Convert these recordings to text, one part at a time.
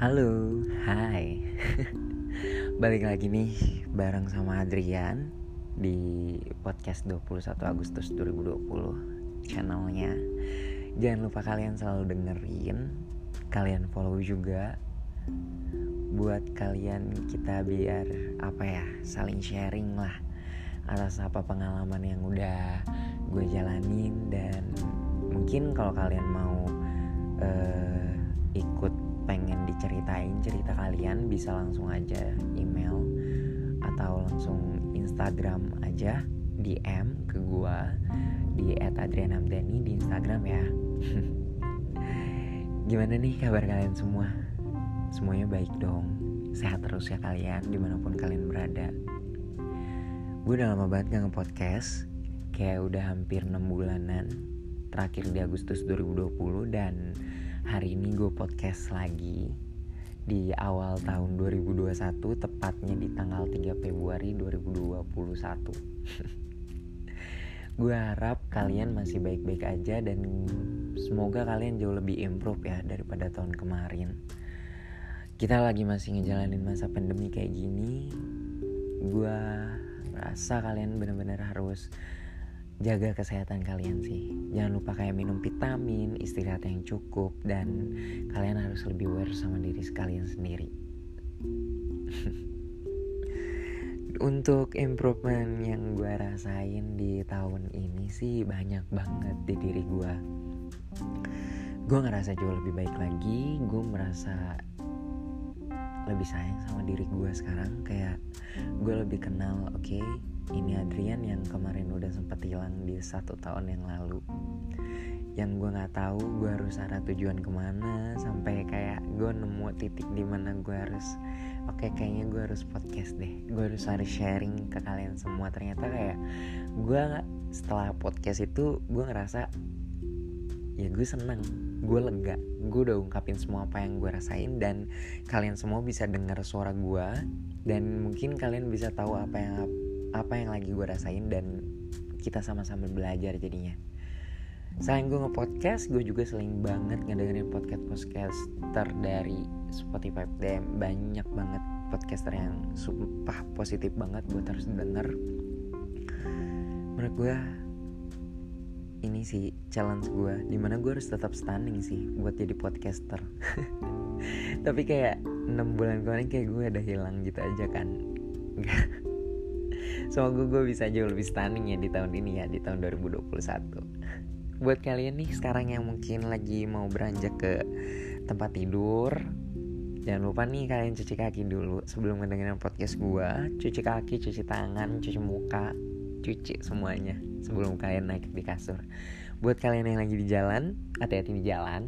Halo, hai. Balik lagi nih bareng sama Adrian Di podcast 21 Agustus 2020 Channelnya. Jangan lupa kalian selalu dengerin Kalian follow juga Buat kalian kita biar Apa ya, saling sharing lah Atas apa pengalaman yang udah gue jalanin Dan mungkin kalau kalian mau uh, ikut pengen diceritain cerita kalian bisa langsung aja email atau langsung Instagram aja DM ke gua di @adrianamdani di Instagram ya. Gimana nih kabar kalian semua? Semuanya baik dong. Sehat terus ya kalian di mana pun kalian berada. Gue udah lama banget gak nge-podcast Kayak udah hampir 6 bulanan Terakhir di Agustus 2020 Dan Hari ini gue podcast lagi di awal tahun 2021 tepatnya di tanggal 3 Februari 2021. gue harap kalian masih baik-baik aja dan semoga kalian jauh lebih improve ya daripada tahun kemarin. Kita lagi masih ngejalanin masa pandemi kayak gini. Gue rasa kalian benar-benar harus jaga kesehatan kalian sih. Jangan lupa kayak minum vitamin, istirahat yang cukup, dan kalian harus lebih aware sama diri sekalian sendiri. Untuk improvement yang gue rasain di tahun ini sih banyak banget di diri gue. Gue ngerasa jauh lebih baik lagi, gue merasa lebih sayang sama diri gue sekarang kayak gue lebih kenal oke okay, ini Adrian yang kemarin udah sempet hilang di satu tahun yang lalu. Yang gue nggak tahu gue harus arah tujuan ke mana sampai kayak gue nemu titik di mana gue harus oke okay, kayaknya gue harus podcast deh. Gue harus harus sharing ke kalian semua. Ternyata kayak gue setelah podcast itu gue ngerasa ya gue seneng gue lega. Gue udah ungkapin semua apa yang gue rasain dan kalian semua bisa dengar suara gue dan mungkin kalian bisa tahu apa yang apa yang lagi gue rasain dan kita sama-sama belajar jadinya. Selain gue nge-podcast gue juga sering banget ngedengerin podcast-podcaster dari Spotify. Dan banyak banget podcaster yang sumpah positif banget buat harus denger. Menurut gue ini sih challenge gue di mana gue harus tetap stunning sih buat jadi podcaster. Tapi kayak enam bulan kemarin kayak gue udah hilang gitu aja kan Semoga gue bisa jauh lebih stunning ya di tahun ini ya Di tahun 2021 Buat kalian nih sekarang yang mungkin lagi mau beranjak ke tempat tidur Jangan lupa nih kalian cuci kaki dulu Sebelum mendengarkan podcast gue Cuci kaki, cuci tangan, cuci muka Cuci semuanya Sebelum kalian naik di kasur. Buat kalian yang lagi di jalan Hati-hati di jalan.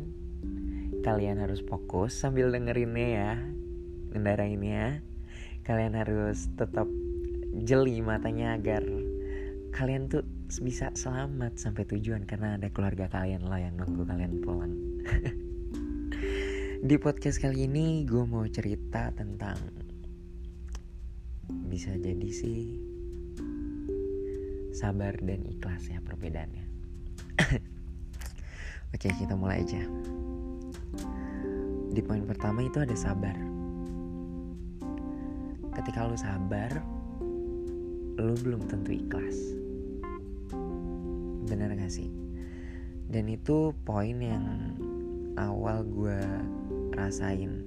Kalian harus fokus sambil dengerinnya ya Kendarainnya Kalian harus tetap jeli matanya agar kalian tuh bisa selamat sampai tujuan karena ada keluarga kalian lah yang nunggu kalian pulang. Di podcast kali ini gue mau cerita tentang bisa jadi sih sabar dan ikhlas ya perbedaannya. Oke kita mulai aja. Di poin pertama itu ada sabar. Ketika lu sabar, lu belum tentu ikhlas. Bener gak sih? Dan itu poin yang awal gue rasain.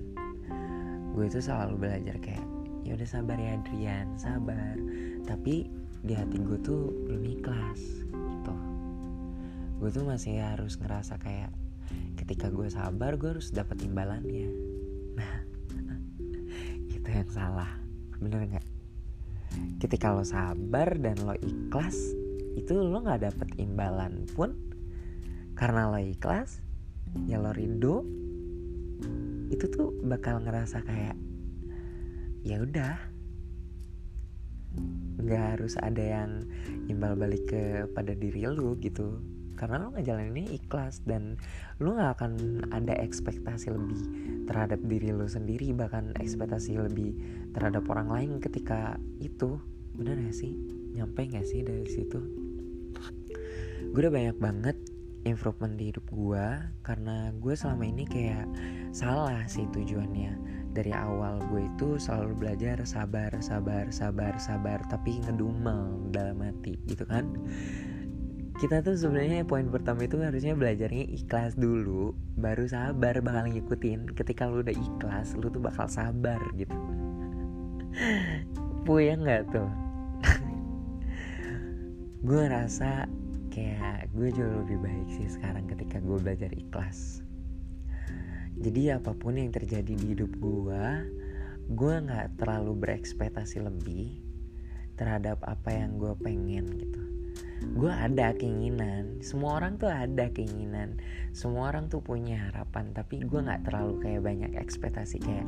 Gue itu selalu belajar kayak ya udah sabar ya Adrian sabar. Tapi di hati gue tuh belum ikhlas gitu. Gue tuh masih harus ngerasa kayak ketika gue sabar gue harus dapat imbalannya. Nah itu yang salah. Bener nggak ketika lo sabar dan lo ikhlas itu lo nggak dapet imbalan pun. Karena lo ikhlas ya lo rindu itu tuh bakal ngerasa kayak ya udah. Nggak harus ada yang imbal balik kepada diri lo gitu karena lo ngejalaninnya ikhlas dan lo nggak akan ada ekspektasi lebih terhadap diri lo sendiri bahkan ekspektasi lebih terhadap orang lain ketika itu. Bener gak sih? Nyampe gak sih dari situ? Gue udah banyak banget improvement di hidup gue karena gue selama ini kayak salah sih tujuannya. Dari awal gue itu selalu belajar sabar sabar sabar sabar tapi ngedumel dalam hati gitu kan kita tuh sebenarnya poin pertama itu harusnya belajarnya ikhlas dulu baru sabar bakal ngikutin. Ketika lu udah ikhlas lu tuh bakal sabar gitu. Puyeng nggak tuh? Gue ngerasa kayak gue jauh lebih baik sih sekarang ketika gue belajar ikhlas. Jadi apa pun yang terjadi di hidup gue gue nggak terlalu berekspektasi lebih terhadap apa yang gue pengen gitu gue ada keinginan. Semua orang tuh ada keinginan. Semua orang tuh punya harapan tapi gue nggak terlalu kayak banyak ekspektasi kayak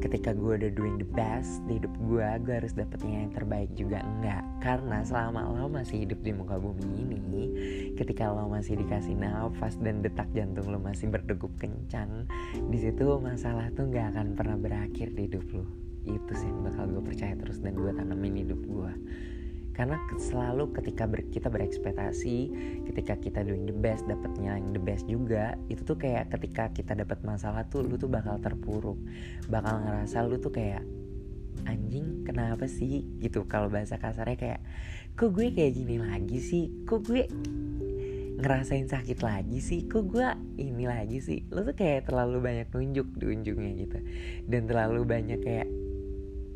ketika gue udah doing the best di hidup gue gue harus dapetnya yang terbaik juga. Enggak karena selama lo masih hidup di muka bumi ini ketika lo masih dikasih nafas dan detak jantung lo masih berdegup kencang di situ masalah tuh nggak akan pernah berakhir di hidup lo. Itu sih bakal gue percaya terus dan gue tanamin hidup gue karena selalu ketika ber, kita berekspektasi ketika kita doing the best dapatnya yang the best juga itu tuh kayak ketika kita dapat masalah tuh lu tuh bakal terpuruk. Bakal ngerasa lu tuh kayak anjing kenapa sih? Gitu. Kalau bahasa kasarnya kayak kok gue kayak gini lagi sih? Kok gue ngerasain sakit lagi sih? Kok gue ini lagi sih? Lu tuh kayak terlalu banyak nunjuk di ujungnya gitu. Dan terlalu banyak kayak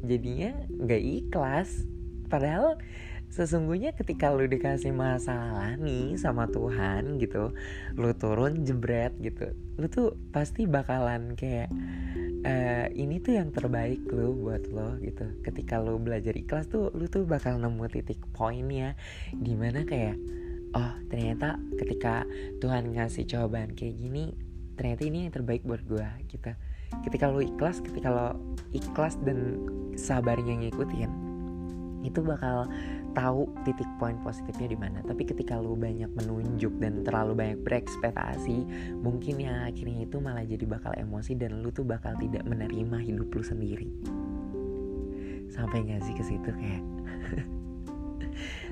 jadinya nggak ikhlas padahal sesungguhnya ketika lu dikasih masalah nih sama Tuhan gitu lu turun jebret gitu lu tuh pasti bakalan kayak uh, ini tuh yang terbaik lu buat lo gitu. Ketika lu belajar ikhlas tuh lu tuh bakal nemu titik poinnya di mana kayak oh ternyata ketika Tuhan ngasih cobaan kayak gini ternyata ini yang terbaik buat gue gitu. Ketika lo ikhlas ketika lo ikhlas dan sabarnya ngikutin itu bakal tahu titik poin positifnya di mana. Tapi ketika lu banyak menunjuk dan terlalu banyak berekspektasi, mungkin ya akhirnya itu malah jadi bakal emosi dan lu tuh bakal tidak menerima hidup lu sendiri. Sampai gak sih ke situ kayak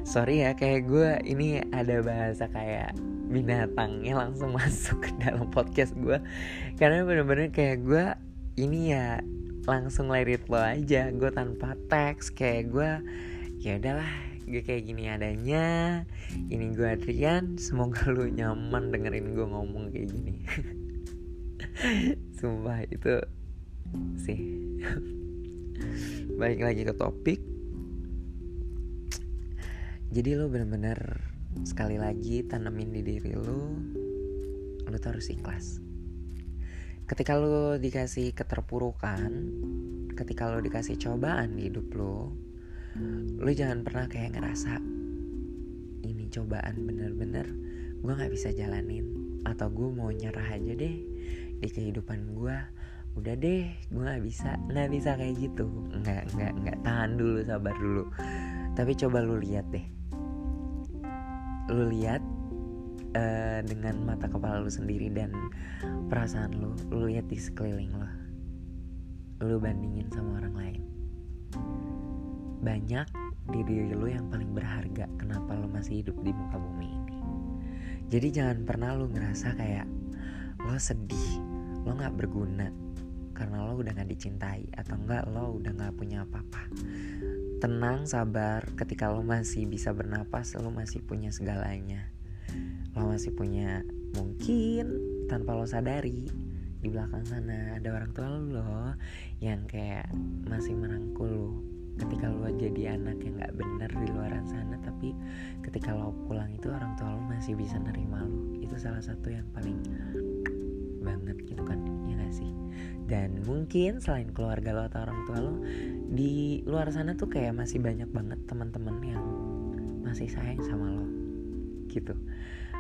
Sorry ya kayak gue ini ada bahasa kayak binatangnya langsung masuk ke dalam podcast gue Karena bener-bener kayak gue ini ya langsung let it aja. Gue tanpa teks kayak gue ya udahlah gue kayak gini adanya. Ini gue Adrian semoga lu nyaman dengerin gue ngomong kayak gini. Sumpah itu sih. Balik lagi ke topik. Jadi lo bener-bener sekali lagi tanemin di diri lo lo tuh harus ikhlas ketika lo dikasih keterpurukan ketika lo dikasih cobaan di hidup lo lo jangan pernah kayak ngerasa ini cobaan bener-bener gue nggak bisa jalanin atau gue mau nyerah aja deh di kehidupan gue udah deh gue nggak bisa. Nggak bisa kayak gitu. Nggak nggak nggak tahan dulu sabar dulu. Tapi coba lu lihat deh. Lu lihat uh, dengan mata kepala lu sendiri dan perasaan lu lu lihat di sekeliling lo lu bandingin sama orang lain. Banyak di diri lu yang paling berharga kenapa lu masih hidup di muka bumi ini. Jadi jangan pernah lu ngerasa kayak lo sedih lo nggak berguna karena lo udah nggak dicintai atau enggak lo udah nggak punya apa-apa. Tenang sabar ketika lo masih bisa bernapas lo masih punya segalanya lo masih punya mungkin tanpa lo sadari di belakang sana ada orang tua lo yang kayak masih merangkul lo. Ketika lo jadi anak yang nggak bener di luar sana tapi ketika lo pulang itu orang tua lo masih bisa nerima lo. Itu salah satu yang paling banget gitu kan ya gak sih? Dan mungkin selain keluarga lo atau orang tua lo di luar sana tuh kayak masih banyak banget teman-teman yang masih sayang sama lo gitu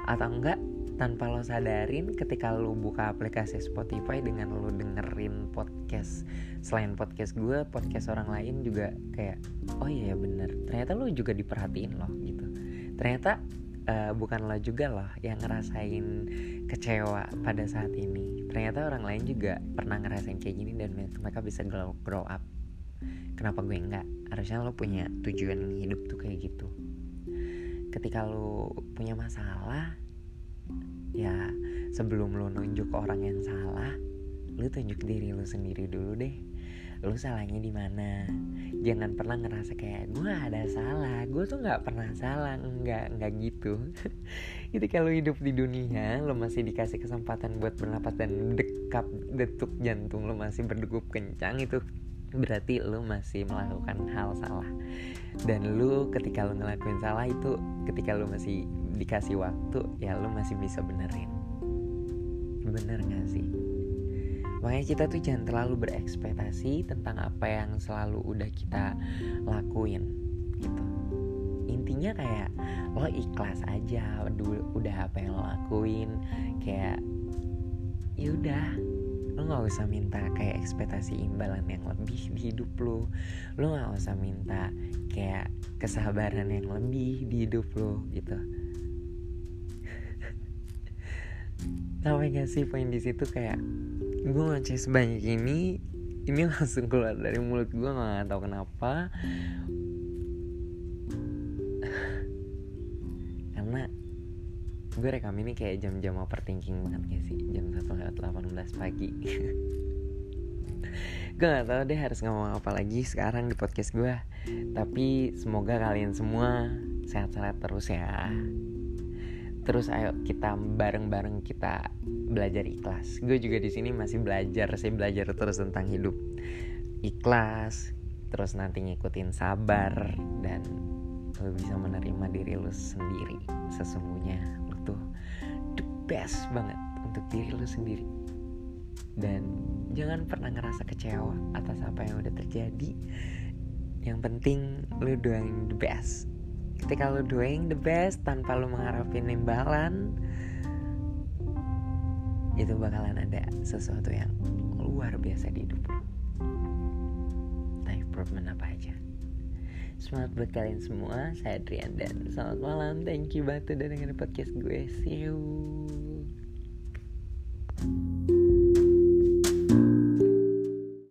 atau enggak tanpa lo sadarin ketika lo buka aplikasi Spotify dengan lo dengerin podcast selain podcast gue podcast orang lain juga kayak oh iya bener ternyata lo juga diperhatiin loh gitu. Ternyata uh, bukan lo juga loh yang ngerasain kecewa pada saat ini. Ternyata orang lain juga pernah ngerasain kayak gini dan mereka bisa grow, grow up. Kenapa gue enggak? Harusnya lo punya tujuan hidup tuh kayak gitu ketika lo punya masalah ya sebelum lo nunjuk orang yang salah lu tunjuk diri lu sendiri dulu deh. Lu salahnya di mana? Jangan pernah ngerasa kayak gue ada salah gue tuh nggak pernah salah. Nggak nggak gitu. Jadi kalau hidup di dunia lo masih dikasih kesempatan buat bernapas dan dekap detuk jantung lo masih berdegup kencang itu berarti lo masih melakukan hal salah dan lo ketika lo ngelakuin salah itu ketika lo masih dikasih waktu ya lo masih bisa benerin. Bener gak sih? Makanya kita tuh jangan terlalu berekspektasi tentang apa yang selalu udah kita lakuin gitu. Intinya kayak lo ikhlas aja dulu udah apa yang lo lakuin kayak ya udah lo nggak usah minta kayak ekspektasi imbalan yang lebih di hidup lo lo nggak usah minta kayak kesabaran yang lebih di hidup lo gitu. Sampai gak sih poin di situ kayak gue ngoceh sebanyak ini ini langsung keluar dari mulut gue nggak tahu kenapa gue rekam ini kayak jam-jam overthinking banget gak sih? Jam 1 lewat 18 pagi. Gue gak tau deh harus ngomong apa lagi sekarang di podcast gue. Tapi semoga kalian semua sehat-sehat terus ya. Terus ayo kita bareng-bareng kita belajar ikhlas. Gue juga di sini masih belajar saya belajar terus tentang hidup ikhlas terus nanti ngikutin sabar dan lo bisa menerima diri lo sendiri sesungguhnya best banget untuk diri lu sendiri. Dan jangan pernah ngerasa kecewa atas apa yang udah terjadi. Yang penting lu doing the best. Ketika lu doing the best tanpa lu mengharapin imbalan itu bakalan ada sesuatu yang luar biasa di hidup lu. Entah improvement apa aja Semangat buat kalian semua Saya Adrian dan selamat malam. Thank you banget udah dengerin podcast gue. See you